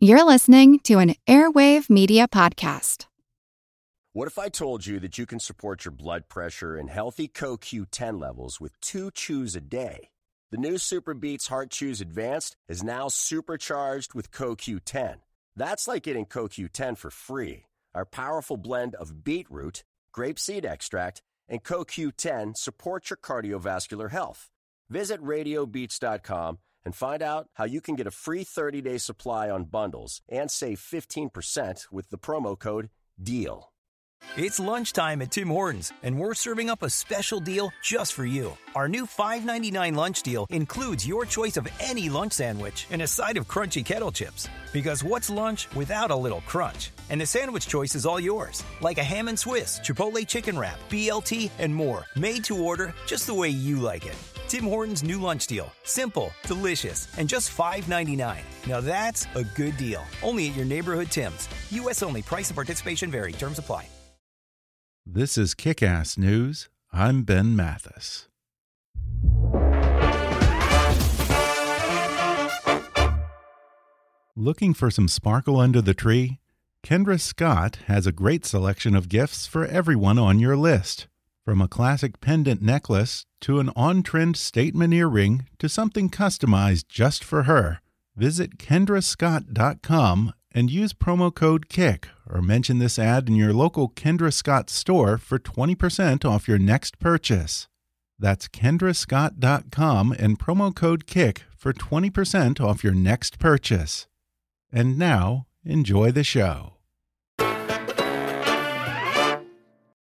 You're listening to an Airwave Media Podcast. What if I told you that you can support your blood pressure and healthy CoQ10 levels with two chews a day? The new SuperBeets Heart Chews Advanced is now supercharged with CoQ10. That's like getting CoQ10 for free. Our powerful blend of beetroot, grapeseed extract, and CoQ10 supports your cardiovascular health. Visit radiobeats.com and find out how you can get a free 30-day supply on bundles and save 15% with the promo code DEAL. It's lunchtime at Tim Hortons, and we're serving up a special deal just for you. Our new $5.99 lunch deal includes your choice of any lunch sandwich and a side of crunchy kettle chips. Because what's lunch without a little crunch? And the sandwich choice is all yours, like a ham and Swiss, Chipotle chicken wrap, BLT, and more, made to order just the way you like it. Tim Hortons new lunch deal. Simple, delicious, and just $5.99. Now that's a good deal. Only at your neighborhood Tim's. U.S. only. Price and participation vary. Terms apply. This is Kick Ass News. I'm Ben Mathis. Looking for some sparkle under the tree? Kendra Scott has a great selection of gifts for everyone on your list. From a classic pendant necklace to an on trend statement earring to something customized just for her, visit kendrascott.com and use promo code KICK or mention this ad in your local Kendra Scott store for 20% off your next purchase. That's kendrascott.com and promo code KICK for 20% off your next purchase. And now, enjoy the show.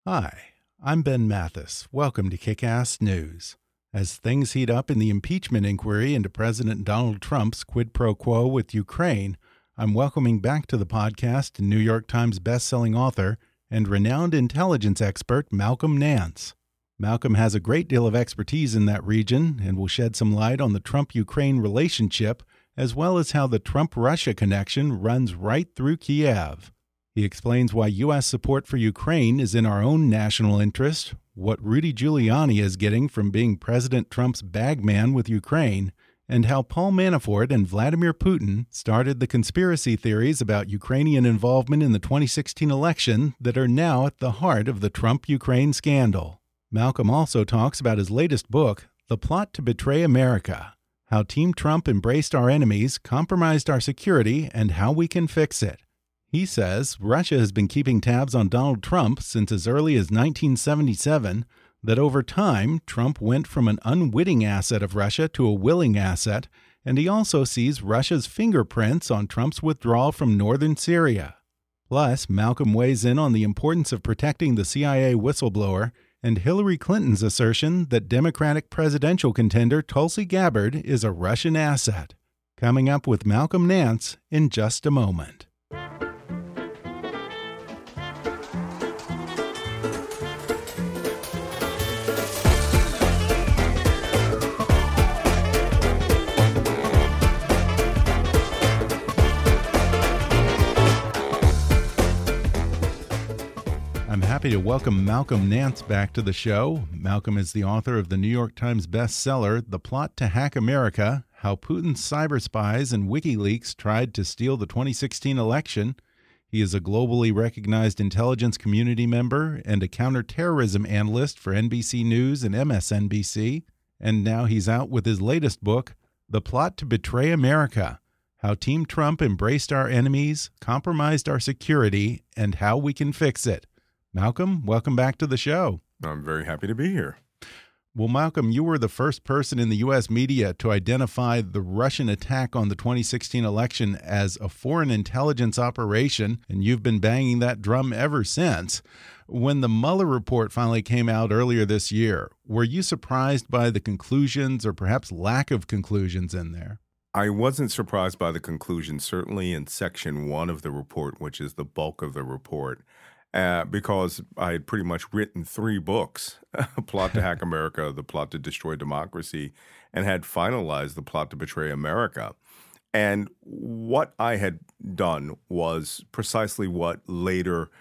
Hi, I'm Ben Mathis. Welcome to Kick Ass News. As things heat up in the impeachment inquiry into President Donald Trump's quid pro quo with Ukraine, I'm welcoming back to the podcast New York Times bestselling author and renowned intelligence expert Malcolm Nance. Malcolm has a great deal of expertise in that region and will shed some light on the Trump Ukraine relationship as well as how the Trump Russia connection runs right through Kiev. He explains why U.S. support for Ukraine is in our own national interest, what Rudy Giuliani is getting from being President Trump's bagman with Ukraine, and how Paul Manafort and Vladimir Putin started the conspiracy theories about Ukrainian involvement in the 2016 election that are now at the heart of the Trump Ukraine scandal. Malcolm also talks about his latest book, The Plot to Betray America How Team Trump Embraced Our Enemies, Compromised Our Security, and How We Can Fix It. He says Russia has been keeping tabs on Donald Trump since as early as 1977, that over time, Trump went from an unwitting asset of Russia to a willing asset, and he also sees Russia's fingerprints on Trump's withdrawal from northern Syria. Plus, Malcolm weighs in on the importance of protecting the CIA whistleblower and Hillary Clinton's assertion that Democratic presidential contender Tulsi Gabbard is a Russian asset. Coming up with Malcolm Nance in just a moment. Happy to welcome Malcolm Nance back to the show. Malcolm is the author of the New York Times bestseller, The Plot to Hack America How Putin's Cyber Spies and WikiLeaks Tried to Steal the 2016 Election. He is a globally recognized intelligence community member and a counterterrorism analyst for NBC News and MSNBC. And now he's out with his latest book, The Plot to Betray America How Team Trump Embraced Our Enemies, Compromised Our Security, and How We Can Fix It. Malcolm, welcome back to the show. I'm very happy to be here. Well, Malcolm, you were the first person in the U.S. media to identify the Russian attack on the 2016 election as a foreign intelligence operation, and you've been banging that drum ever since. When the Mueller report finally came out earlier this year, were you surprised by the conclusions or perhaps lack of conclusions in there? I wasn't surprised by the conclusions, certainly in section one of the report, which is the bulk of the report uh, because I had pretty much written three books Plot to Hack America, The Plot to Destroy Democracy, and had finalized The Plot to Betray America. And what I had done was precisely what later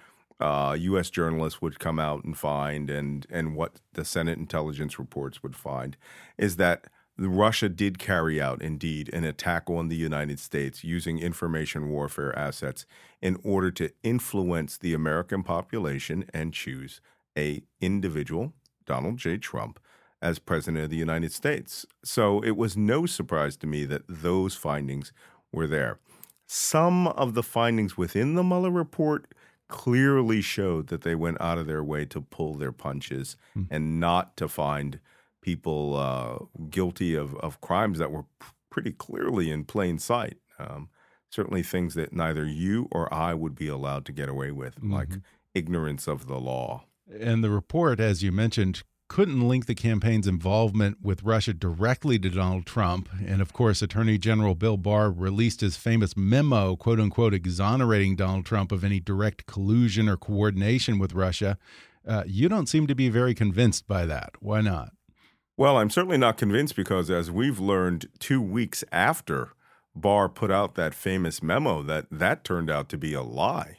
uh, U.S. journalists would come out and find, and, and what the Senate intelligence reports would find, is that Russia did carry out, indeed, an attack on the United States using information warfare assets in order to influence the American population and choose a individual, Donald J. Trump, as president of the United States. So it was no surprise to me that those findings were there. Some of the findings within the Mueller report clearly showed that they went out of their way to pull their punches mm. and not to find people uh, guilty of, of crimes that were pretty clearly in plain sight. Um, certainly things that neither you or I would be allowed to get away with, mm-hmm. like ignorance of the law. And the report, as you mentioned, couldn't link the campaign's involvement with Russia directly to Donald Trump. And of course, Attorney General Bill Barr released his famous memo, quote unquote, exonerating Donald Trump of any direct collusion or coordination with Russia. Uh, you don't seem to be very convinced by that. Why not? Well, I'm certainly not convinced because, as we've learned two weeks after Barr put out that famous memo, that that turned out to be a lie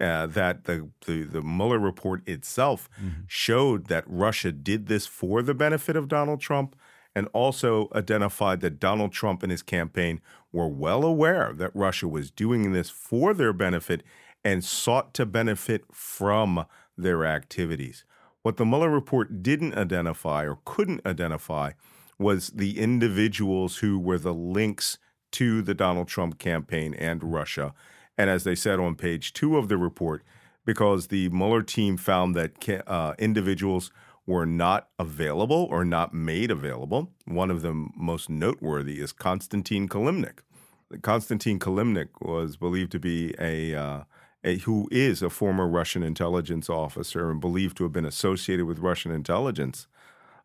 uh, that the, the, the Mueller report itself mm-hmm. showed that Russia did this for the benefit of Donald Trump and also identified that Donald Trump and his campaign were well aware that Russia was doing this for their benefit and sought to benefit from their activities. What the Mueller report didn't identify or couldn't identify was the individuals who were the links to the Donald Trump campaign and Russia and as they said on page two of the report, because the Mueller team found that uh, individuals were not available or not made available. One of the most noteworthy is Konstantin Kilimnik. Konstantin Kilimnik was believed to be a, uh, a, who is a former Russian intelligence officer and believed to have been associated with Russian intelligence.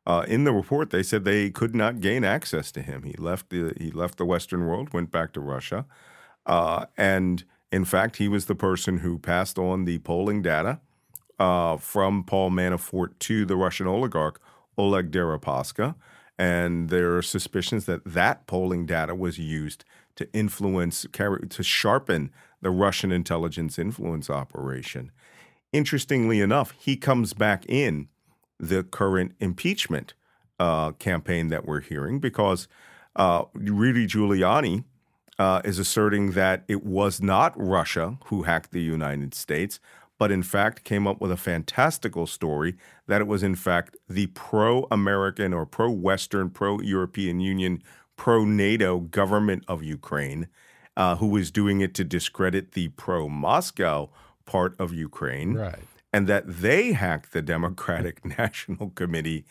Uh, in the report, they said they could not gain access to him. He left the he left the Western world, went back to Russia, uh, and in fact, he was the person who passed on the polling data uh, from Paul Manafort to the Russian oligarch Oleg Deripaska. And there are suspicions that that polling data was used to influence, to sharpen the Russian intelligence influence operation. Interestingly enough, he comes back in the current impeachment uh, campaign that we're hearing because uh, Rudy Giuliani uh, is asserting that it was not Russia who hacked the United States, but in fact came up with a fantastical story that it was in fact the pro American or pro Western, pro European Union, pro NATO government of Ukraine uh, who was doing it to discredit the pro Moscow part of Ukraine. Right. And that they hacked the Democratic National Committee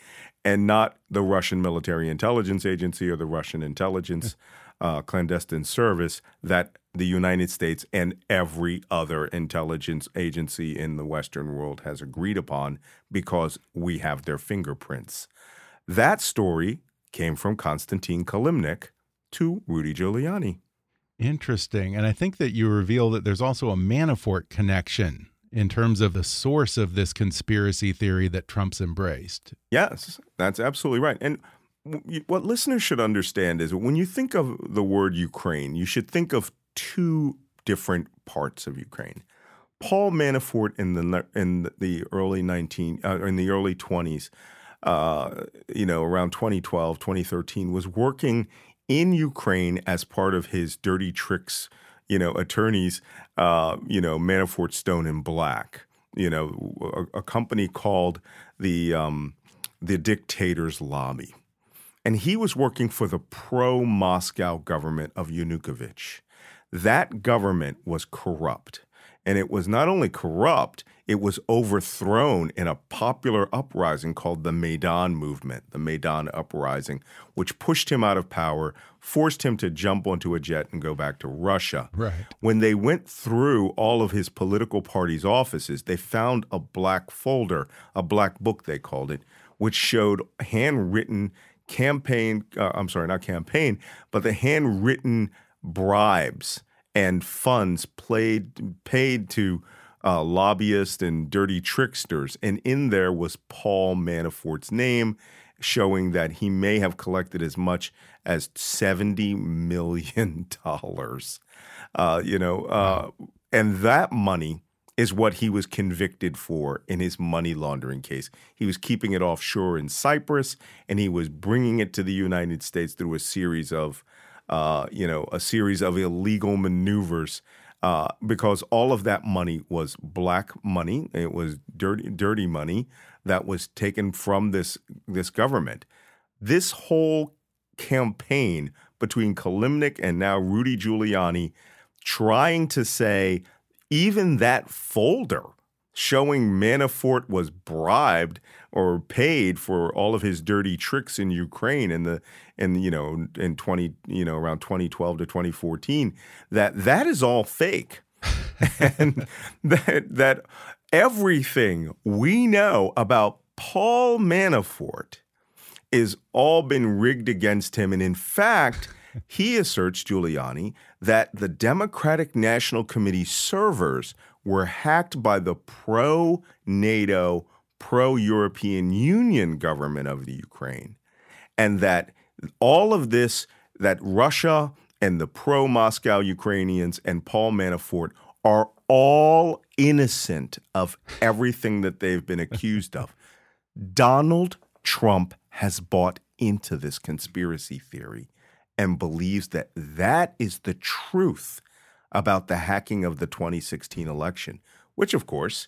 and not the Russian Military Intelligence Agency or the Russian intelligence uh, clandestine service that the United States and every other intelligence agency in the Western world has agreed upon because we have their fingerprints. That story came from Konstantin Kilimnik to Rudy Giuliani. Interesting. And I think that you reveal that there's also a Manafort connection in terms of the source of this conspiracy theory that Trump's embraced. Yes, that's absolutely right. And what listeners should understand is when you think of the word Ukraine, you should think of two different parts of Ukraine. Paul Manafort in the in the early 19 uh, in the early 20s, uh, you know, around 2012, 2013 was working in Ukraine as part of his dirty tricks, you know, attorneys, uh, you know, Manafort Stone and Black, you know, a, a company called the um, the Dictator's Lobby and he was working for the pro Moscow government of Yanukovych. That government was corrupt. And it was not only corrupt, it was overthrown in a popular uprising called the Maidan movement, the Maidan uprising, which pushed him out of power, forced him to jump onto a jet and go back to Russia. Right. When they went through all of his political party's offices, they found a black folder, a black book they called it, which showed handwritten campaign, uh, I'm sorry, not campaign, but the handwritten bribes and funds played, paid to uh, lobbyists and dirty tricksters. And in there was Paul Manafort's name, showing that he may have collected as much as $70 million. Uh, you know, uh, and that money is what he was convicted for in his money laundering case. He was keeping it offshore in Cyprus, and he was bringing it to the United States through a series of, uh, you know, a series of illegal maneuvers. Uh, because all of that money was black money, it was dirty, dirty money that was taken from this this government. This whole campaign between Kilimnik and now Rudy Giuliani, trying to say even that folder showing Manafort was bribed or paid for all of his dirty tricks in Ukraine in the in you know in 20 you know around 2012 to 2014 that that is all fake. And that that everything we know about Paul Manafort is all been rigged against him. And in fact he asserts, Giuliani, that the Democratic National Committee servers were hacked by the pro NATO, pro European Union government of the Ukraine, and that all of this, that Russia and the pro Moscow Ukrainians and Paul Manafort are all innocent of everything that they've been accused of. Donald Trump has bought into this conspiracy theory and believes that that is the truth about the hacking of the 2016 election, which of course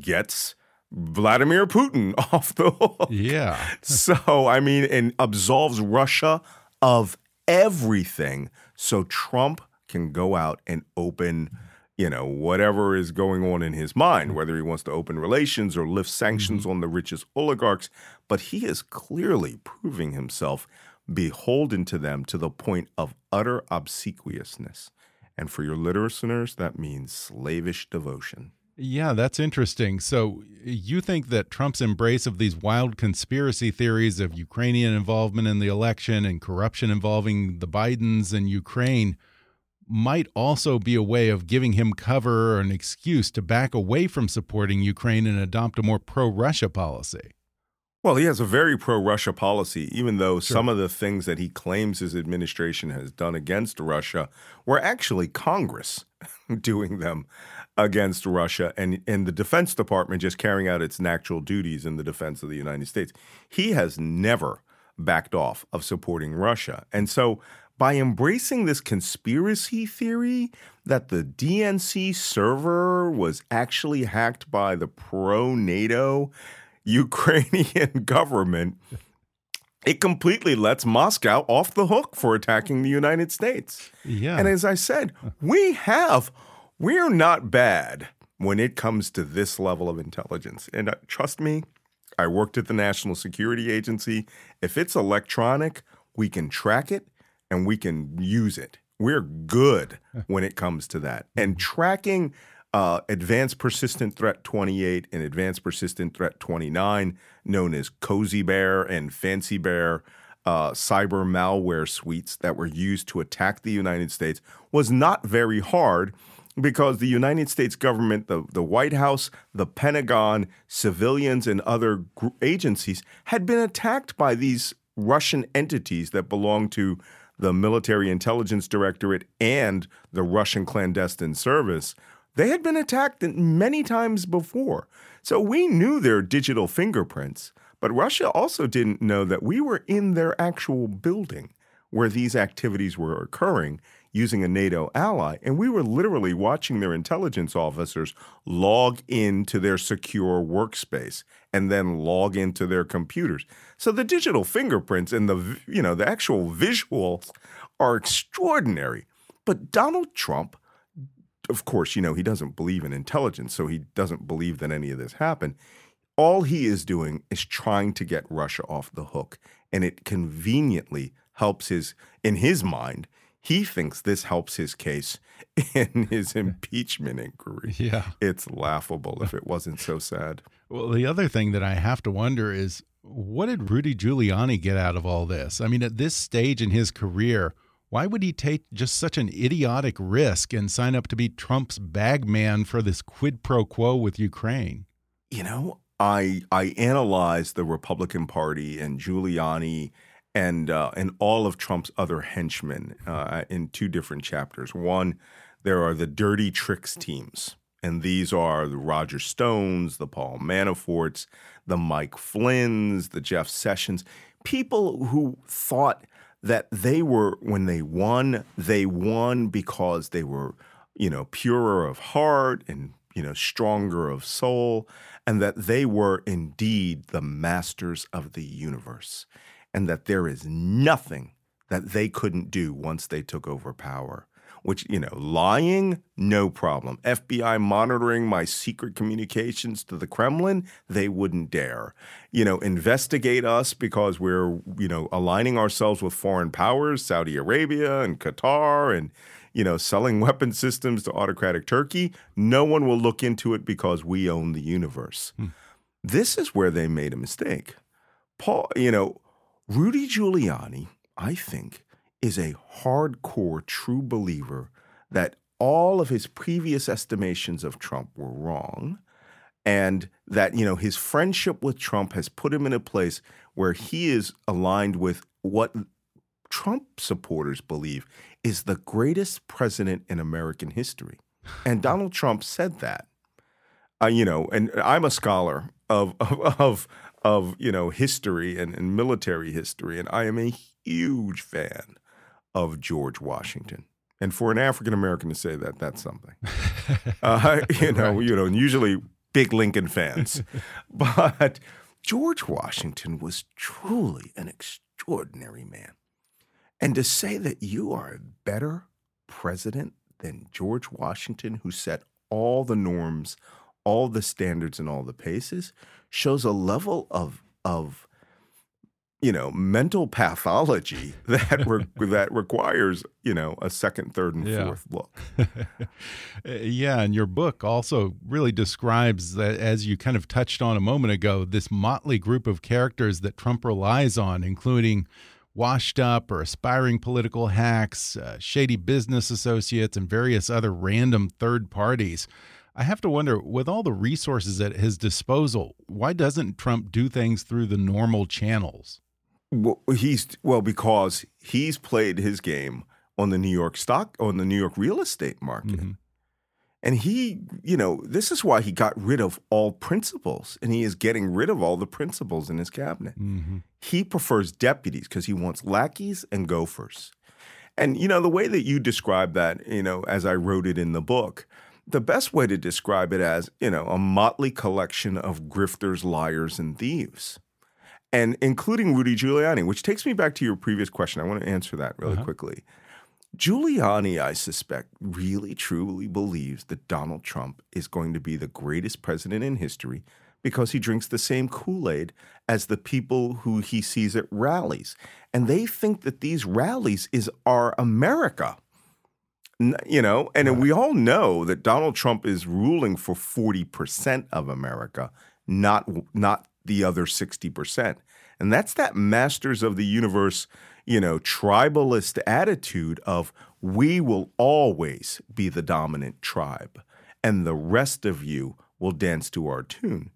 gets Vladimir Putin off the hook. Yeah. so, I mean, and absolves Russia of everything so Trump can go out and open you know, whatever is going on in his mind, whether he wants to open relations or lift sanctions mm-hmm. on the richest oligarchs. But he is clearly proving himself beholden to them to the point of utter obsequiousness. And for your listeners, that means slavish devotion. Yeah, that's interesting. So, you think that Trump's embrace of these wild conspiracy theories of Ukrainian involvement in the election and corruption involving the Bidens and Ukraine might also be a way of giving him cover or an excuse to back away from supporting Ukraine and adopt a more pro Russia policy? Well, he has a very pro Russia policy, even though sure. some of the things that he claims his administration has done against Russia were actually Congress doing them against Russia and, and the Defense Department just carrying out its natural duties in the defense of the United States. He has never backed off of supporting Russia. And so by embracing this conspiracy theory that the DNC server was actually hacked by the pro NATO Ukrainian government, it completely lets Moscow off the hook for attacking the United States. Yeah. And as I said, we have, we're not bad when it comes to this level of intelligence. And uh, trust me, I worked at the National Security Agency. If it's electronic, we can track it and we can use it. We're good when it comes to that. And tracking uh, Advanced Persistent Threat 28 and Advanced Persistent Threat 29, known as Cozy Bear and Fancy Bear, uh, cyber malware suites that were used to attack the United States, was not very hard because the United States government, the, the White House, the Pentagon, civilians, and other agencies had been attacked by these Russian entities that belong to the Military Intelligence Directorate and the Russian clandestine service they had been attacked many times before. So we knew their digital fingerprints, but Russia also didn't know that we were in their actual building where these activities were occurring using a NATO ally. And we were literally watching their intelligence officers log into their secure workspace and then log into their computers. So the digital fingerprints and the you know the actual visuals are extraordinary. But Donald Trump of course, you know, he doesn't believe in intelligence, so he doesn't believe that any of this happened. All he is doing is trying to get Russia off the hook, and it conveniently helps his, in his mind, he thinks this helps his case in his impeachment inquiry. Yeah. It's laughable if it wasn't so sad. Well, the other thing that I have to wonder is what did Rudy Giuliani get out of all this? I mean, at this stage in his career, why would he take just such an idiotic risk and sign up to be Trump's bagman for this quid pro quo with Ukraine? You know, I I analyzed the Republican Party and Giuliani and uh, and all of Trump's other henchmen uh, in two different chapters. One, there are the dirty tricks teams, And these are the Roger Stones, the Paul Manaforts, the Mike Flynn's, the Jeff Sessions, people who thought that they were, when they won, they won because they were, you know, purer of heart and, you know, stronger of soul, and that they were indeed the masters of the universe, and that there is nothing that they couldn't do once they took over power which, you know, lying, no problem. FBI monitoring my secret communications to the Kremlin, they wouldn't dare. You know, investigate us because we're, you know, aligning ourselves with foreign powers, Saudi Arabia and Qatar and, you know, selling weapon systems to autocratic Turkey. No one will look into it because we own the universe. Hmm. This is where they made a mistake. Paul, you know, Rudy Giuliani, I think, is a hardcore true believer that all of his previous estimations of Trump were wrong and that you know his friendship with Trump has put him in a place where he is aligned with what Trump supporters believe is the greatest president in American history. And Donald Trump said that. Uh, you know, and I'm a scholar of of of, of you know history and, and military history, and I am a huge fan of George Washington. And for an African American to say that, that's something. Uh, you know, right. you know, usually big Lincoln fans, but George Washington was truly an extraordinary man. And to say that you are a better president than George Washington, who set all the norms, all the standards, and all the paces, shows a level of of you know mental pathology that re- that requires you know a second third and yeah. fourth look yeah and your book also really describes that as you kind of touched on a moment ago this motley group of characters that trump relies on including washed up or aspiring political hacks uh, shady business associates and various other random third parties I have to wonder, with all the resources at his disposal, why doesn't Trump do things through the normal channels? Well, he's well because he's played his game on the New York stock on the New York real estate market. Mm-hmm. And he, you know, this is why he got rid of all principals and he is getting rid of all the principals in his cabinet. Mm-hmm. He prefers deputies because he wants lackeys and gophers. And, you know, the way that you describe that, you know, as I wrote it in the book, the best way to describe it as, you know, a motley collection of grifters, liars, and thieves and including Rudy Giuliani, which takes me back to your previous question. I want to answer that really uh-huh. quickly. Giuliani, I suspect, really truly believes that Donald Trump is going to be the greatest president in history because he drinks the same Kool Aid as the people who he sees at rallies. And they think that these rallies is our America. You know, and right. we all know that Donald Trump is ruling for 40% of America, not not the other 60%. And that's that masters of the universe, you know, tribalist attitude of we will always be the dominant tribe and the rest of you will dance to our tune.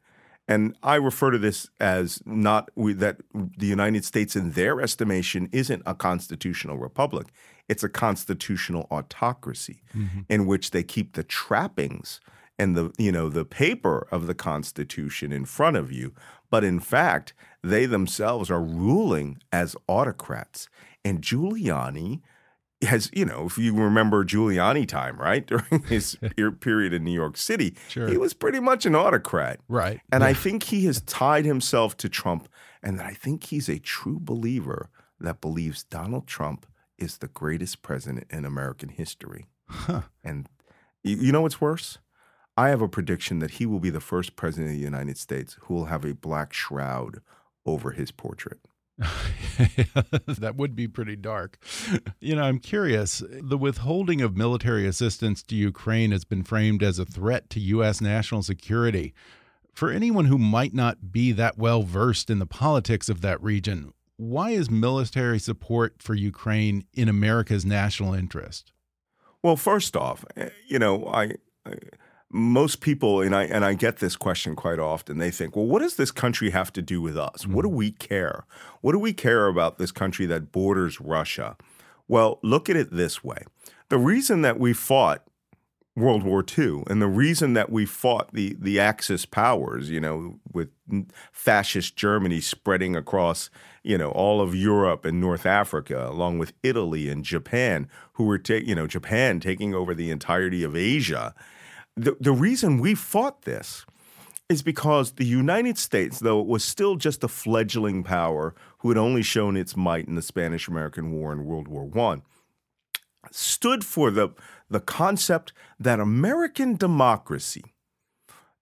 And I refer to this as not we, that the United States, in their estimation, isn't a constitutional republic. It's a constitutional autocracy mm-hmm. in which they keep the trappings and the you know the paper of the Constitution in front of you, but in fact they themselves are ruling as autocrats. And Giuliani has, you know, if you remember Giuliani time, right during his period in New York City, sure. he was pretty much an autocrat, right? And yeah. I think he has tied himself to Trump, and that I think he's a true believer that believes Donald Trump is the greatest president in American history. Huh. And you, you know what's worse? I have a prediction that he will be the first president of the United States who will have a black shroud over his portrait. that would be pretty dark. You know, I'm curious. The withholding of military assistance to Ukraine has been framed as a threat to U.S. national security. For anyone who might not be that well versed in the politics of that region, why is military support for Ukraine in America's national interest? Well, first off, eh, you know, I, I most people and I and I get this question quite often. They think, "Well, what does this country have to do with us? What do mm-hmm. we care? What do we care about this country that borders Russia?" Well, look at it this way. The reason that we fought World War II. And the reason that we fought the, the Axis powers, you know, with fascist Germany spreading across, you know, all of Europe and North Africa, along with Italy and Japan, who were, ta- you know, Japan taking over the entirety of Asia. The, the reason we fought this is because the United States, though it was still just a fledgling power who had only shown its might in the Spanish American War and World War I, stood for the, the concept that American democracy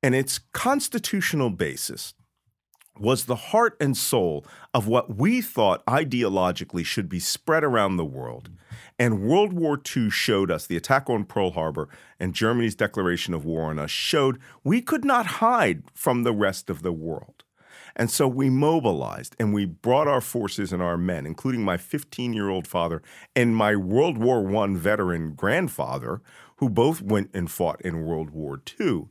and its constitutional basis was the heart and soul of what we thought ideologically should be spread around the world. And World War II showed us, the attack on Pearl Harbor and Germany's declaration of war on us showed we could not hide from the rest of the world. And so we mobilized and we brought our forces and our men, including my 15 year old father and my World War I veteran grandfather, who both went and fought in World War II,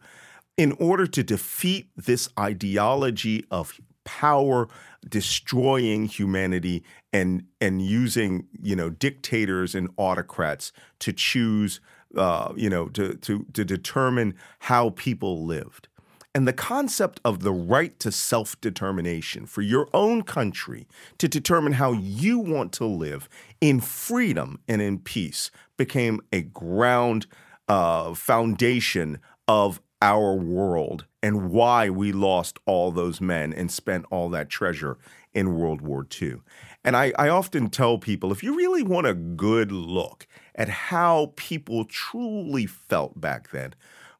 in order to defeat this ideology of power destroying humanity and and using you know dictators and autocrats to choose uh, you know to to to determine how people lived. And the concept of the right to self determination for your own country to determine how you want to live in freedom and in peace became a ground uh, foundation of our world and why we lost all those men and spent all that treasure in World War II. And I, I often tell people if you really want a good look at how people truly felt back then,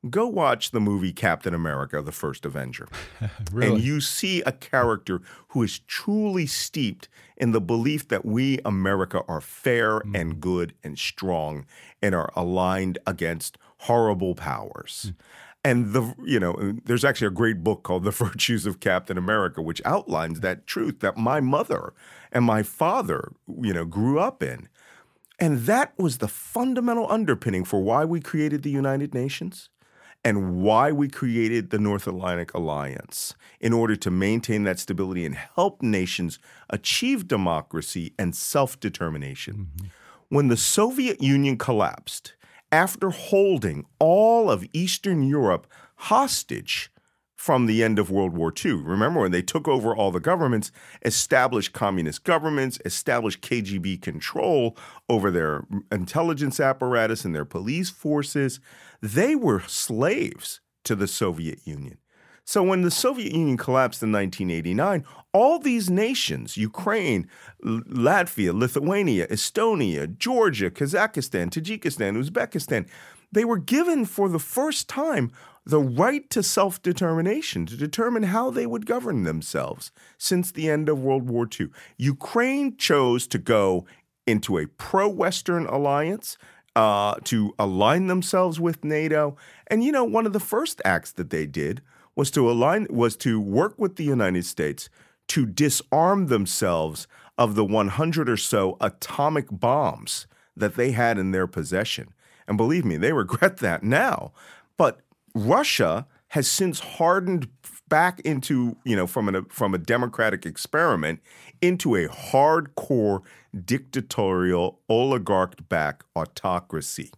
go watch the movie Captain America, the first Avenger. really? And you see a character who is truly steeped in the belief that we, America, are fair mm. and good and strong and are aligned against horrible powers. Mm. And the you know, there's actually a great book called The Virtues of Captain America, which outlines that truth that my mother and my father, you know, grew up in. And that was the fundamental underpinning for why we created the United Nations and why we created the North Atlantic Alliance in order to maintain that stability and help nations achieve democracy and self determination. Mm-hmm. When the Soviet Union collapsed, after holding all of Eastern Europe hostage from the end of World War II. Remember when they took over all the governments, established communist governments, established KGB control over their intelligence apparatus and their police forces. They were slaves to the Soviet Union. So when the Soviet Union collapsed in 1989, all these nations, Ukraine, Latvia, Lithuania, Estonia, Georgia, Kazakhstan, Tajikistan, Uzbekistan, they were given for the first time the right to self determination to determine how they would govern themselves since the end of World War II. Ukraine chose to go into a pro Western alliance. Uh, to align themselves with NATO, and you know, one of the first acts that they did was to align was to work with the United States to disarm themselves of the 100 or so atomic bombs that they had in their possession. And believe me, they regret that now. But Russia has since hardened back into, you know, from, an, from a democratic experiment into a hardcore dictatorial oligarch backed autocracy.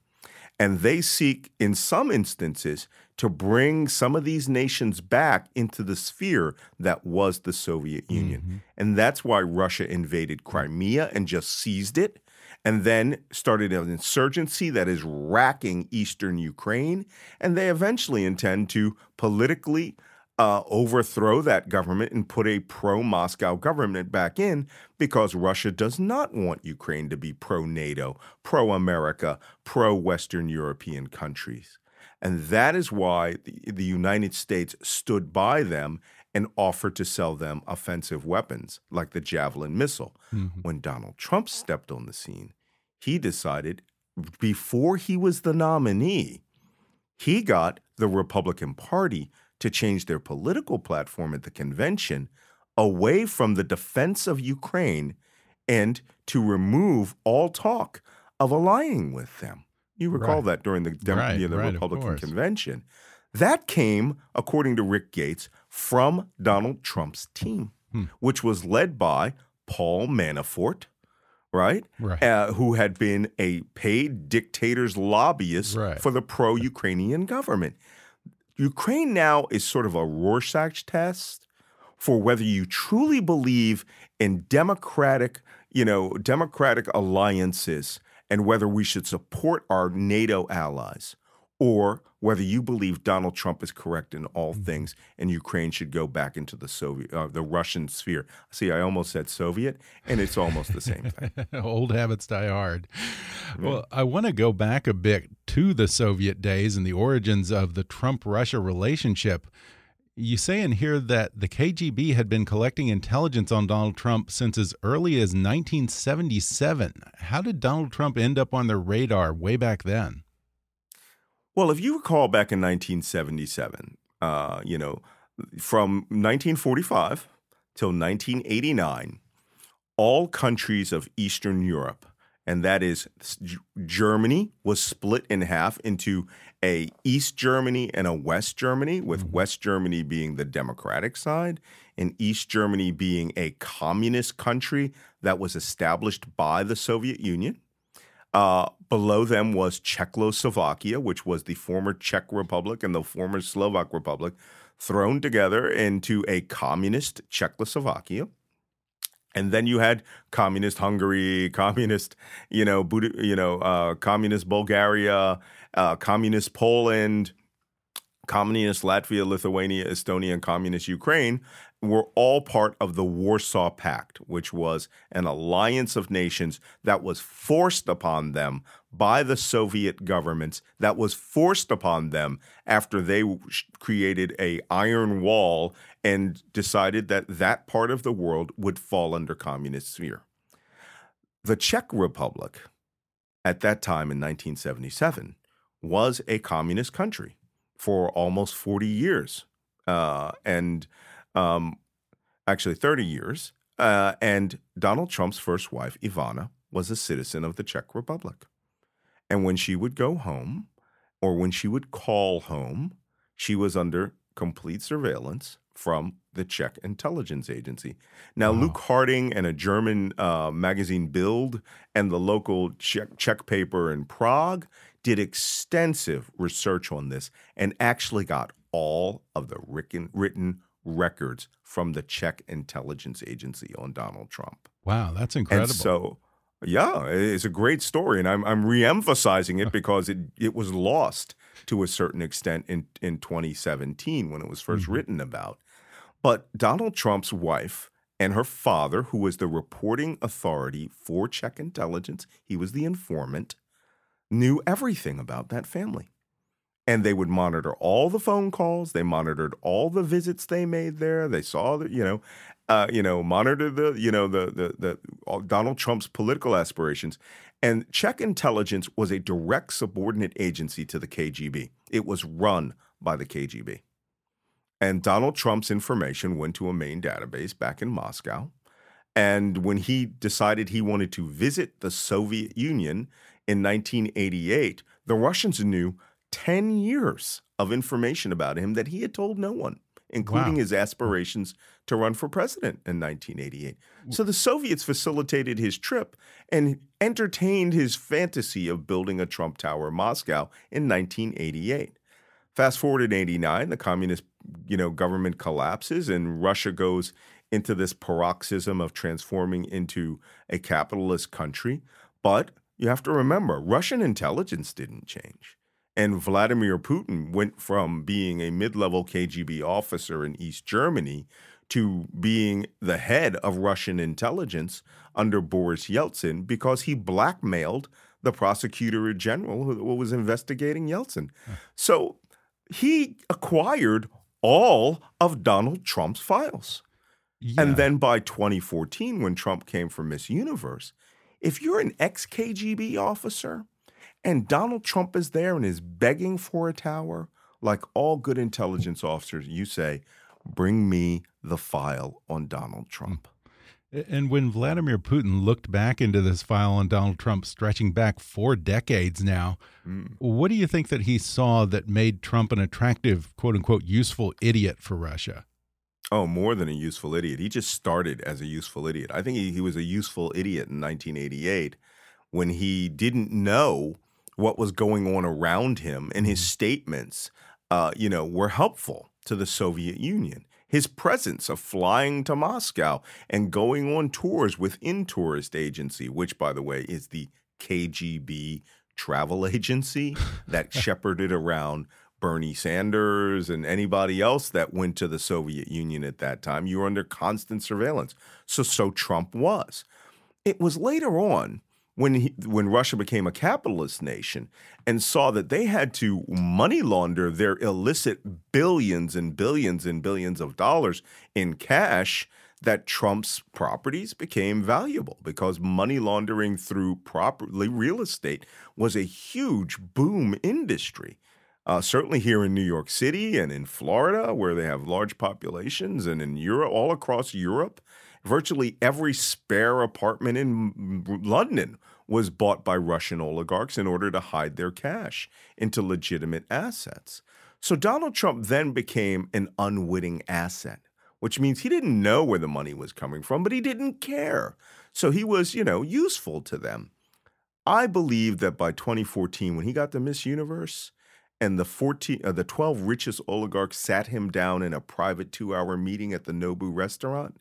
And they seek, in some instances, to bring some of these nations back into the sphere that was the Soviet Union. Mm-hmm. And that's why Russia invaded Crimea and just seized it and then started an insurgency that is racking eastern Ukraine. And they eventually intend to politically uh, overthrow that government and put a pro Moscow government back in because Russia does not want Ukraine to be pro NATO, pro America, pro Western European countries. And that is why the, the United States stood by them and offered to sell them offensive weapons like the Javelin missile. Mm-hmm. When Donald Trump stepped on the scene, he decided before he was the nominee, he got the Republican Party to change their political platform at the convention away from the defense of Ukraine and to remove all talk of aligning with them. You recall right. that during the, Dem- right, the right, Republican convention. That came, according to Rick Gates, from Donald Trump's team, hmm. which was led by Paul Manafort, right? Right. Uh, who had been a paid dictator's lobbyist Right. for the pro Ukrainian government. Ukraine now is sort of a Rorschach test for whether you truly believe in democratic, you know, democratic alliances and whether we should support our NATO allies or whether you believe Donald Trump is correct in all things and Ukraine should go back into the Soviet uh, the Russian sphere. See, I almost said Soviet and it's almost the same thing. Old habits die hard. Well, I want to go back a bit to the Soviet days and the origins of the Trump Russia relationship. You say in here that the KGB had been collecting intelligence on Donald Trump since as early as 1977. How did Donald Trump end up on their radar way back then? Well, if you recall back in 1977, uh, you know, from 1945 till 1989, all countries of Eastern Europe, and that is Germany, was split in half into a East Germany and a West Germany, with West Germany being the democratic side and East Germany being a communist country that was established by the Soviet Union. Uh, below them was Czechoslovakia, which was the former Czech Republic and the former Slovak Republic, thrown together into a communist Czechoslovakia. And then you had communist Hungary, communist, you know, Bud- you know, uh, communist Bulgaria, uh, communist Poland, communist Latvia, Lithuania, Estonia, and communist Ukraine were all part of the Warsaw Pact, which was an alliance of nations that was forced upon them by the Soviet governments, that was forced upon them after they created a iron wall and decided that that part of the world would fall under communist sphere. The Czech Republic at that time in 1977 was a communist country for almost 40 years. Uh, and um, actually 30 years. Uh, and Donald Trump's first wife, Ivana, was a citizen of the Czech Republic. And when she would go home or when she would call home, she was under complete surveillance from the Czech intelligence agency. Now, Wow. Luke Harding and a German uh, magazine, Bild, and the local Czech, Czech paper in Prague did extensive research on this and actually got all of the written, written records from the Czech intelligence agency on Donald Trump. Wow, that's incredible. And so, yeah, it's a great story, and I'm I'm reemphasizing it because it it was lost to a certain extent in in 2017 when it was 1st Mhm. written about. But Donald Trump's wife and her father, who was the reporting authority for Czech intelligence, he was the informant, knew everything about that family. And they would monitor all the phone calls. They monitored all the visits they made there. They saw that, you know, uh, you know, monitor the, you know, the the the Donald Trump's political aspirations. And Czech intelligence was a direct subordinate agency to the KGB. It was run by the KGB. And Donald Trump's information went to a main database back in Moscow. And when he decided he wanted to visit the Soviet Union in 1988, the Russians knew 10 years of information about him that he had told no one, including Wow. his aspirations to run for president in 1988. So the Soviets facilitated his trip and entertained his fantasy of building a Trump Tower in Moscow in 1988. Fast forward in 89, the communist you know, government collapses and Russia goes into this paroxysm of transforming into a capitalist country. But you have to remember, Russian intelligence didn't change. And Vladimir Putin went from being a mid level KGB officer in East Germany to being the head of Russian intelligence under Boris Yeltsin because he blackmailed the prosecutor general who was investigating Yeltsin. So he acquired all of Donald Trump's files. Yeah. And then by 2014, when Trump came for Miss Universe, if you're an ex KGB officer and Donald Trump is there and is begging for a tower, like all good intelligence officers, you say, Bring me the file on Donald Trump. And when Vladimir Putin looked back into this file on Donald Trump, stretching back four decades now, Mm. what do you think that he saw that made Trump an attractive, quote unquote, useful idiot for Russia? Oh, more than a useful idiot. He just started as a useful idiot. I think he, he was a useful idiot in 1988 when he didn't know what was going on around him, and his statements, uh, you know, were helpful to the Soviet Union. His presence of flying to Moscow and going on tours with Intourist agency, which, by the way, is the KGB travel agency that shepherded around Bernie Sanders and anybody else that went to the Soviet Union at that time. You were under constant surveillance. So, so Trump was. It was later on when he, when Russia became a capitalist nation and saw that they had to money launder their illicit billions and billions and billions of dollars in cash that Trump's properties became valuable because money laundering through properly real estate was a huge boom industry. Uh, certainly here in New York City and in Florida, where they have large populations, and in Europe, all across Europe, virtually every spare apartment in London was bought by Russian oligarchs in order to hide their cash into legitimate assets. So Donald Trump then became an unwitting asset, which means he didn't know where the money was coming from, but he didn't care. So he was, you know, useful to them. I believe that by 2014, when he got the Miss Universe, and the 14 uh, the 12 richest oligarchs sat him down in a private 2-hour meeting at the Nobu restaurant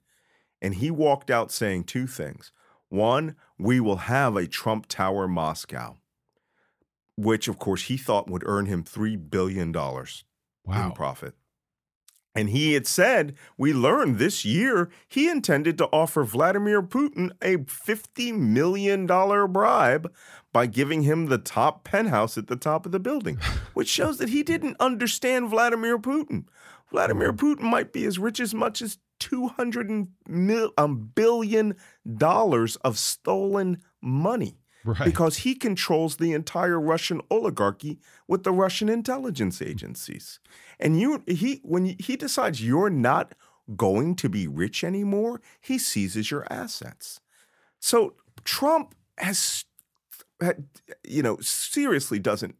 and he walked out saying two things. One, we will have a Trump Tower Moscow, which of course he thought would earn him 3 billion dollars wow. in profit. And he had said, we learned this year he intended to offer Vladimir Putin a $50 million bribe by giving him the top penthouse at the top of the building, which shows that he didn't understand Vladimir Putin. Vladimir Putin might be as rich as much as 200 mil, um, billion dollars of stolen money. Right. Because he controls the entire Russian oligarchy with the Russian intelligence mm. agencies. And you he when he decides you're not going to be rich anymore, he seizes your assets. So Trump has you know seriously doesn't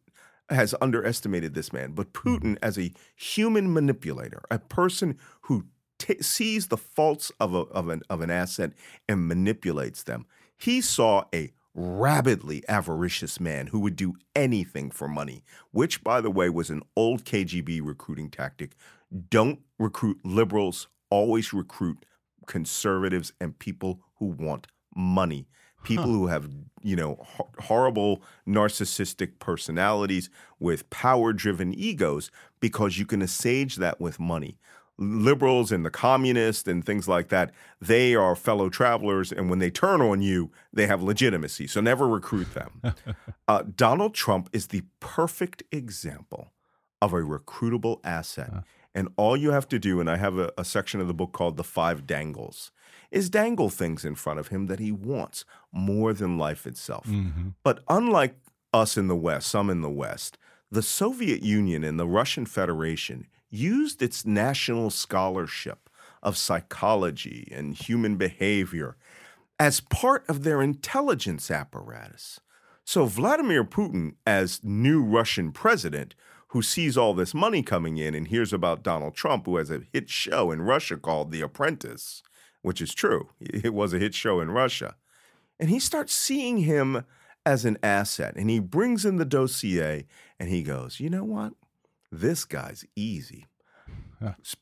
has underestimated this man, but mm. Putin as a human manipulator, a person who t- sees the faults of, a, of, an, of an asset and manipulates them. He saw a rabidly avaricious man who would do anything for money, which, by the way, was an old KGB recruiting tactic. Don't recruit liberals, always recruit conservatives and people who want money. People huh. who have, you know, ho- horrible narcissistic personalities with power driven egos because you can assuage that with money liberals and the communists and things like that, they are fellow travelers. And when they turn on you, they have legitimacy. So never recruit them. uh, Donald Trump is the perfect example of a recruitable asset. Uh. And all you have to do, and I have a, a section of the book called The Five Dangles, is dangle things in front of him that he wants more than life itself. Mm-hmm. But unlike us in the West, some in the West, the Soviet Union and the Russian Federation used its national scholarship of psychology and human behavior as part of their intelligence apparatus. So, Vladimir Putin, as new Russian president, who sees all this money coming in and hears about Donald Trump, who has a hit show in Russia called The Apprentice, which is true. It was a hit show in Russia. And he starts seeing him as an asset. And he brings in the dossier and he goes, you know what? This guy's easy.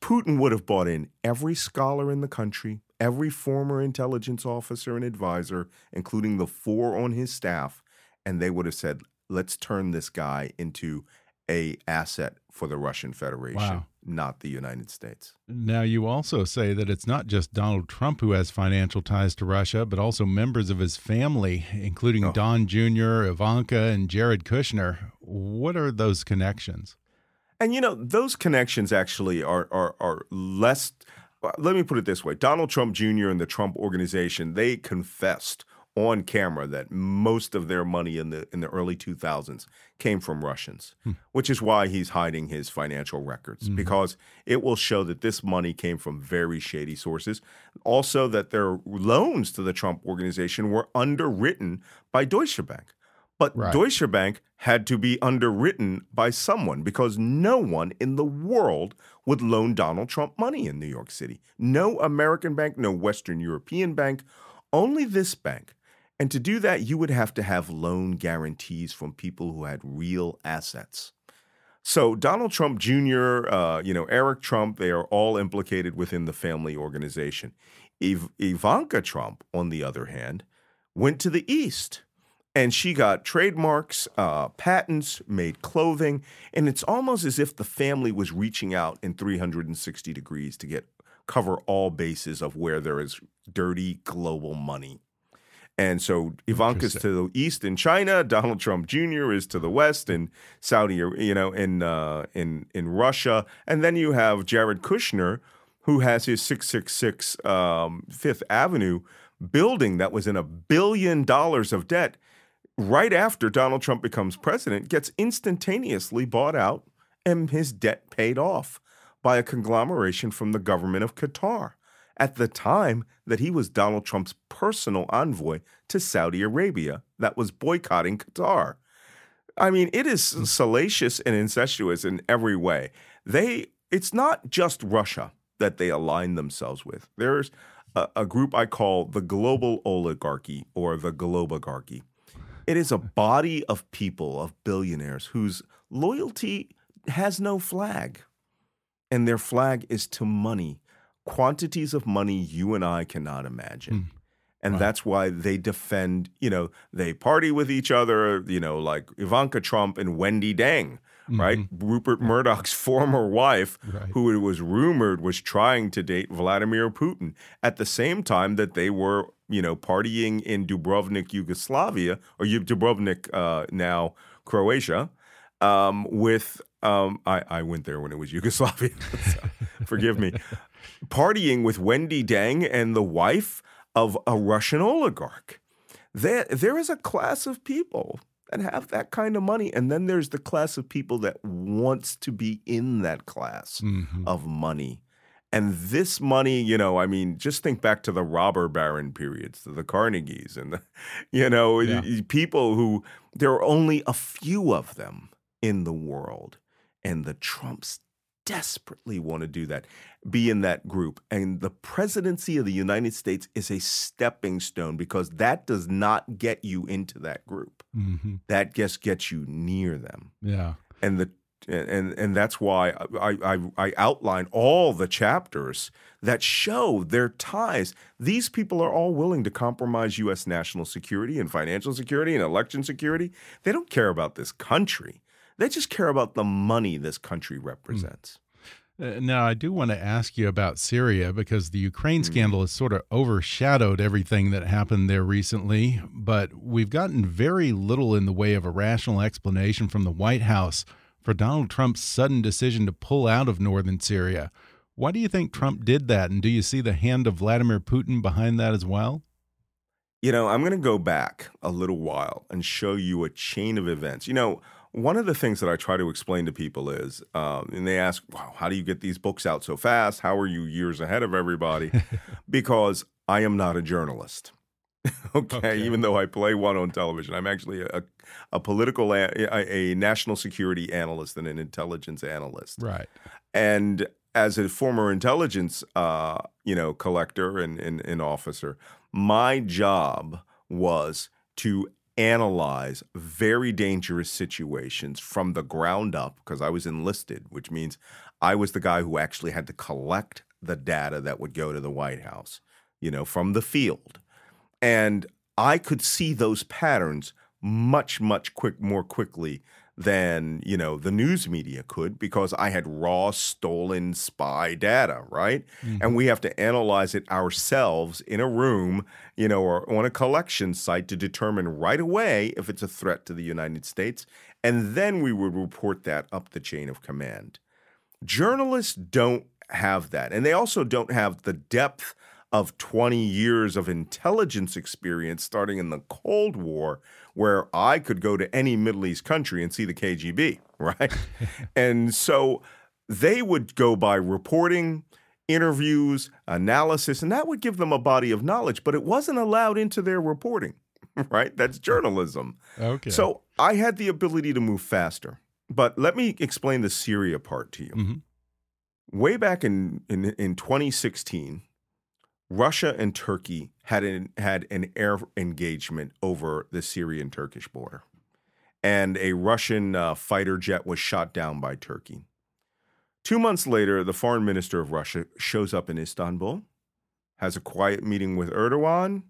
Putin would have brought in every scholar in the country, every former intelligence officer and advisor, including the four on his staff, and they would have said, "Let's turn this guy into a asset for the Russian Federation, wow. not the United States." Now, you also say that it's not just Donald Trump who has financial ties to Russia, but also members of his family, including oh. Don Jr., Ivanka, and Jared Kushner. What are those connections? And you know, those connections actually are are are less let me put it this way. Donald Trump Jr. and the Trump organization, they confessed on camera that most of their money in the in the early 2000s came from Russians, hmm. which is why he's hiding his financial records mm-hmm. because it will show that this money came from very shady sources. Also that their loans to the Trump organization were underwritten by Deutsche Bank. But Right. Deutsche Bank had to be underwritten by someone because no one in the world would loan Donald Trump money in New York City. No American bank, no Western European bank, only this bank. And to do that, you would have to have loan guarantees from people who had real assets. So Donald Trump Jr., uh, you know Eric Trump, they are all implicated within the family organization. Iv- Ivanka Trump, on the other hand, went to the east, and she got trademarks, uh, patents, made clothing, and it's almost as if the family was reaching out in 360 degrees to get cover all bases of where there is dirty global money. And so Ivanka's to the east in China. Donald Trump Jr. is to the west in Saudi, you know, in uh, in in Russia, and then you have Jared Kushner, who has his 666 um, Fifth Avenue building that was in a billion dollars of debt. Right after Donald Trump becomes president, gets instantaneously bought out and his debt paid off by a conglomeration from the government of Qatar at the time that he was Donald Trump's personal envoy to Saudi Arabia that was boycotting Qatar. I mean, it is hmm. salacious and incestuous in every way. They it's not just Russia that they align themselves with. There's a, a group I call the global oligarchy or the globogarchy. It is a body of people, of billionaires, whose loyalty has no flag. And their flag is to money, quantities of money you and I cannot imagine. Hmm. And that's why they defend, you know, they party with each other, you know, like Ivanka Trump and Wendi Deng, right? Rupert Murdoch's former wife, Right. who it was rumored was trying to date Vladimir Putin at the same time that they were, you know, partying in Dubrovnik, Yugoslavia, or Dubrovnik uh, now, Croatia, um, with, um, I, I went there when it was Yugoslavia, so forgive me, partying with Wendi Deng and the wife of a Russian oligarch. There, there is a class of people that have that kind of money, and then there's the class of people that wants to be in that class Mhm. of money. And this money, you know, I mean, just think back to the robber baron periods, to the Carnegies, and the, you know, Yeah. people who there are only a few of them in the world, and the Trumps desperately want to do that, be in that group. And the presidency of the United States is a stepping stone because that does not get you into that group. Mhm. That just gets you near them Yeah. and the and and that's why I, I I outline all the chapters that show their ties. These people are all willing to compromise U.S. national security and financial security and election security. They don't care about this country. They just care about the money this country represents. Uh, Now, I do want to ask you about Syria because the Ukraine Mm-hmm. scandal has sort of overshadowed everything that happened there recently. But we've gotten very little in the way of a rational explanation from the White House for Donald Trump's sudden decision to pull out of northern Syria. Why do you think Trump did that? And do you see the hand of Vladimir Putin behind that as well? You know, I'm going to go back a little while and show you a chain of events. You know, one of the things that I try to explain to people is, um, and they ask, wow, how do you get these books out so fast? How are you years ahead of everybody? because I am not a journalist. okay? Okay. even though I play one on television, I'm actually a, a political, a, a national security analyst and an intelligence analyst. Right. And as a former intelligence, uh, you know, collector and, and, and officer, my job was to analyze very dangerous situations from the ground up because I was enlisted, which means I was the guy who actually had to collect the data that would go to the White House, you know, from the field. And I could see those patterns much, much quick, more quickly than you know the news media could because I had raw stolen spy data, right? And mm-hmm. we have to analyze it ourselves in a room, you know, or on a collection site to determine right away if it's a threat to the United States, and then we would report that up the chain of command. Journalists don't have that, and they also don't have the depth of 20 years of intelligence experience starting in the Cold War, where I could go to any Middle East country and see the KGB, right? and so they would go by reporting, interviews, analysis, and that would give them a body of knowledge, but it wasn't allowed into their reporting. right? That's journalism. Okay. So I had the ability to move faster. But let me explain the Syria part to you. Mhm. Way back in, in, in 2016, Russia and Turkey had an, had an air engagement over the Syrian Turkish border. And a Russian uh, fighter jet was shot down by Turkey. Two months later, the foreign minister of Russia shows up in Istanbul, has a quiet meeting with Erdogan.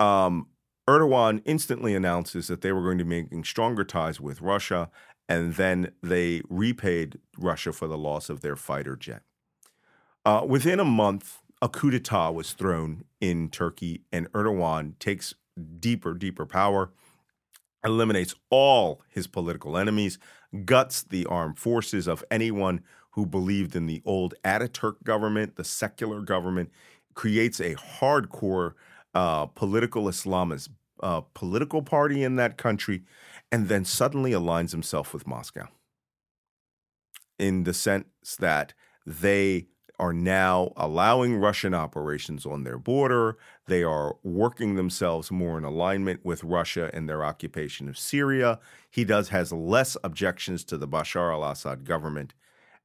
Um, Erdogan instantly announces that they were going to be making stronger ties with Russia, and then they repaid Russia for the loss of their fighter jet. Uh, within a month, a coup d'etat was thrown in Turkey, and Erdogan takes deeper, deeper power, eliminates all his political enemies, guts the armed forces of anyone who believed in the old Ataturk government, the secular government, creates a hardcore uh, political Islamist uh, political party in that country, and then suddenly aligns himself with Moscow in the sense that they are now allowing Russian operations on their border. They are working themselves more in alignment with Russia and their occupation of Syria. He does has less objections to the Bashar al-Assad government.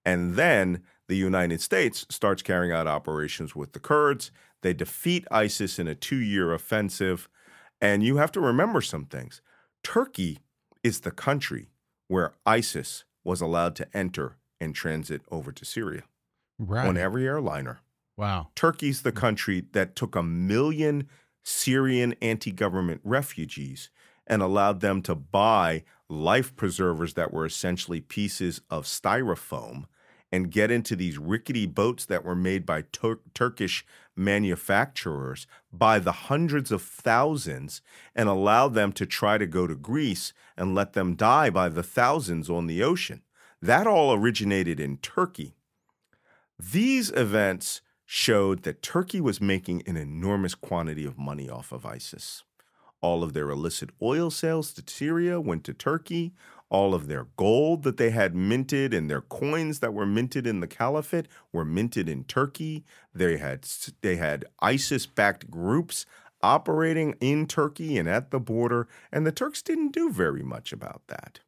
And then the United States starts carrying out operations with the Kurds. They defeat ISIS in a 2-year offensive. And you have to remember some things. Turkey is the country where ISIS was allowed to enter and transit over to Syria right. on every airliner. wow. Turkey's the country that took a million Syrian anti government refugees and allowed them to buy life preservers that were essentially pieces of styrofoam and get into these rickety boats that were made by Tur- Turkish manufacturers by the hundreds of thousands and allow them to try to go to Greece and let them die by the thousands on the ocean. That all originated in Turkey. These events showed that Turkey was making an enormous quantity of money off of ISIS. All of their illicit oil sales to Syria went to Turkey. All of their gold that they had minted and their coins that were minted in the caliphate were minted in Turkey. They had they had ISIS-backed groups operating in Turkey and at the border, and the Turks didn't do very much about that.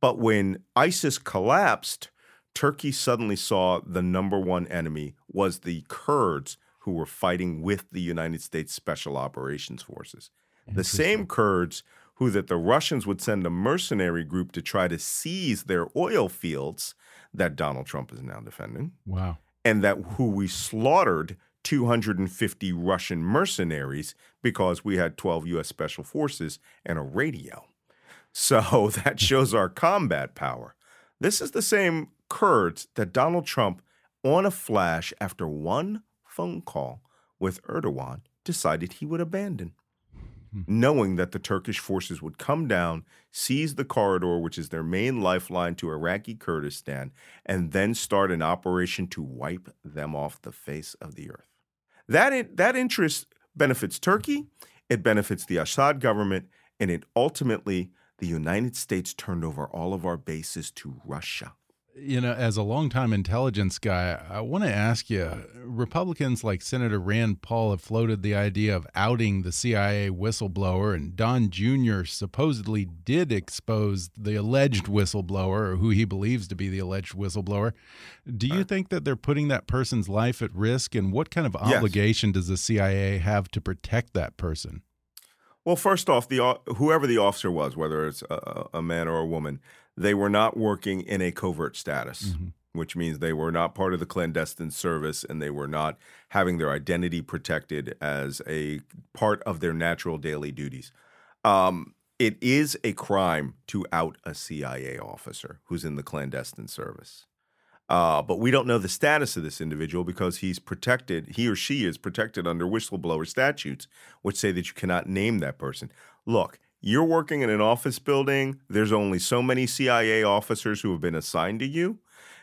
But when ISIS collapsed, Turkey suddenly saw the number one enemy was the Kurds who were fighting with the United States Special Operations Forces. The same Kurds who that the Russians would send a mercenary group to try to seize their oil fields that Donald Trump is now defending Wow. and that who we slaughtered 250 Russian mercenaries because we had 12 US special forces and a radio. So that shows our combat power. This is the same Kurds that Donald Trump, on a flash after one phone call with Erdogan, decided he would abandon. Hmm. Knowing that the Turkish forces would come down, seize the corridor, which is their main lifeline to Iraqi Kurdistan, and then start an operation to wipe them off the face of the earth. That, in, that interest benefits Turkey, it benefits the Assad government, and it ultimately, the United States turned over all of our bases to Russia. You know, as a longtime intelligence guy, I want to ask you Republicans like Senator Rand Paul have floated the idea of outing the CIA whistleblower, and Don Jr. supposedly did expose the alleged whistleblower, or who he believes to be the alleged whistleblower. Do you uh, think that they're putting that person's life at risk? And what kind of Yes. obligation does the CIA have to protect that person? Well, first off, the whoever the officer was, whether it's a, a man or a woman, they were not working in a covert status, which means they were not part of the clandestine service and they were not having their identity protected as a part of their natural daily duties. Um, it is a crime to out a CIA officer who's in the clandestine service. Uh, but we don't know the status of this individual because he's protected, he or she is protected under whistleblower statutes, which say that you cannot name that person. Look, you're working in an office building, there's only so many CIA officers who have been assigned to you.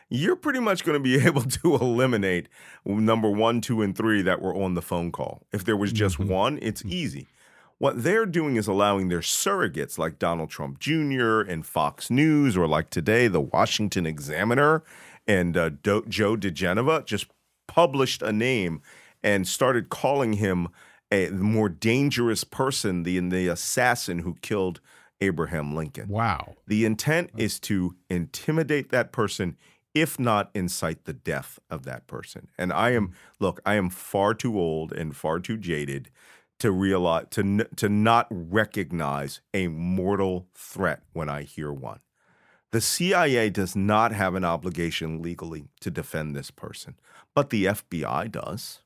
You're pretty much going to be able to eliminate number one, two, and three that were on the phone call. If there was just one, it's easy. What they're doing is allowing their surrogates like Donald Trump Jr. and Fox News, or like today, the Washington Examiner and uh, Do- Joe diGenova just published a name and started calling him a more dangerous person than the assassin who killed Abraham Lincoln. Wow. The intent is to intimidate that person, if not incite the death of that person. And I am, look, I am far too old and far too jaded to realize to to not recognize a mortal threat when I hear one. The CIA does not have an obligation legally to defend this person, but the FBI does.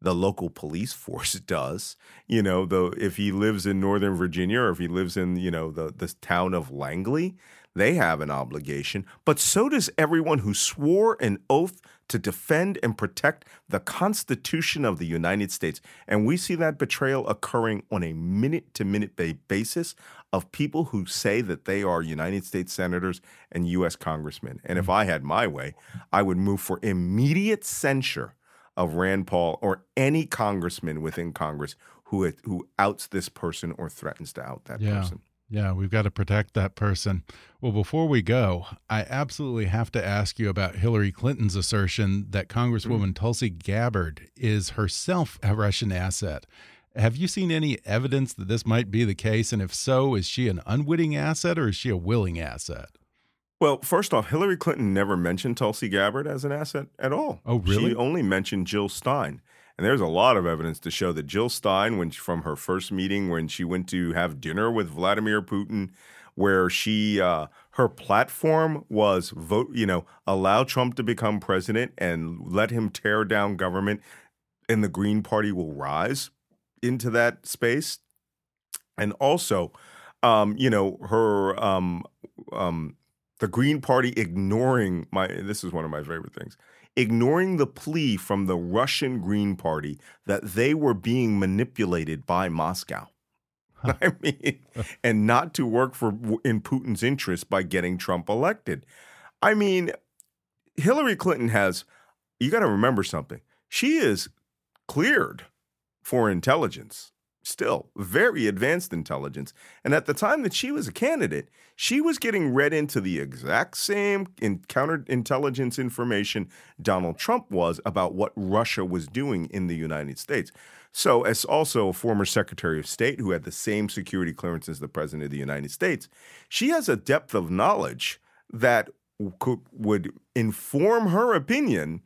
The local police force does. You know, though if he lives in Northern Virginia or if he lives in, you know, the, the town of Langley, they have an obligation. But so does everyone who swore an oath to defend and protect the Constitution of the United States. And we see that betrayal occurring on a minute to minute basis of people who say that they are United States senators and U.S. congressmen. And if mm. I had my way, I would move for immediate censure of Rand Paul or any congressman within Congress who who outs this person or threatens to out that yeah. person. Yeah, we've got to protect that person. Well, before we go, I absolutely have to ask you about Hillary Clinton's assertion that Congresswoman mm -hmm. Tulsi Gabbard is herself a Russian asset. Have you seen any evidence that this might be the case? And if so, is she an unwitting asset or is she a willing asset? Well, first off, Hillary Clinton never mentioned Tulsi Gabbard as an asset at all. Oh, really? She only mentioned Jill Stein. And there's a lot of evidence to show that Jill Stein, when from her first meeting when she went to have dinner with Vladimir Putin, where she uh, her platform was vote, you know, allow Trump to become president and let him tear down government, and the Green Party will rise into that space. And also, um, you know, her um, um, the Green Party ignoring my this is one of my favorite things. Ignoring the plea from the Russian Green Party that they were being manipulated by Moscow. Huh. I mean, and not to work for in Putin's interest by getting Trump elected. I mean, Hillary Clinton has you got to remember something. She is cleared for intelligence, still very advanced intelligence. And at the time that she was a candidate, she was getting read into the exact same in counterintelligence information Donald Trump was about what Russia was doing in the United States. So, as also a former Secretary of State who had the same security clearance as the President of the United States, she has a depth of knowledge that could, would inform her opinion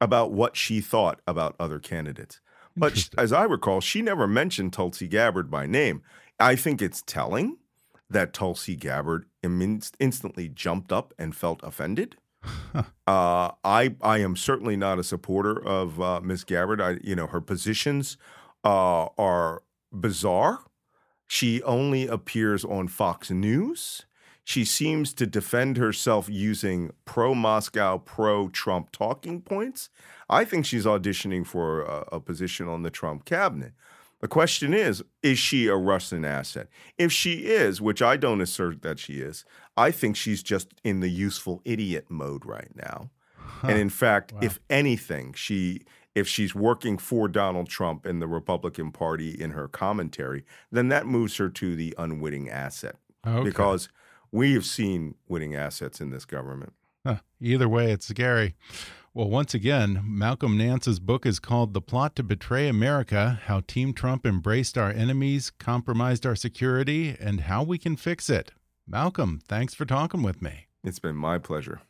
about what she thought about other candidates. But as I recall, she never mentioned Tulsi Gabbard by name. I think it's telling that Tulsi Gabbard instantly jumped up and felt offended. uh, I I am certainly not a supporter of uh, Miss Gabbard. I you know her positions uh, are bizarre. She only appears on Fox News. She seems to defend herself using pro Moscow, pro Trump talking points. I think she's auditioning for a, a, position on the Trump cabinet. The question is is she a Russian asset? If she is, which I don't assert that she is, I think she's just in the useful idiot mode right now. Huh. And in fact, wow. if anything, she if she's working for Donald Trump and the Republican Party in her commentary, then that moves her to the unwitting asset. Okay. Because we have seen winning assets in this government. Huh. Either way, it's scary. Well, once again, Malcolm Nance's book is called The Plot to Betray America How Team Trump Embraced Our Enemies, Compromised Our Security, and How We Can Fix It. Malcolm, thanks for talking with me. It's been my pleasure.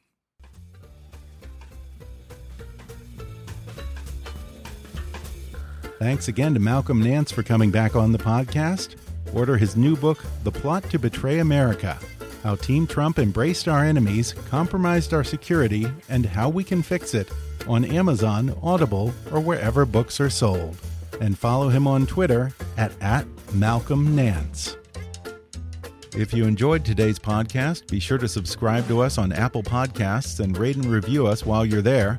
Thanks again to Malcolm Nance for coming back on the podcast. Order his new book, The Plot to Betray America how Team Trump embraced our enemies, compromised our security, and how we can fix it on Amazon, Audible, or wherever books are sold. And follow him on Twitter at, at Malcolm Nance. If you enjoyed today's podcast, be sure to subscribe to us on Apple Podcasts and rate and review us while you're there.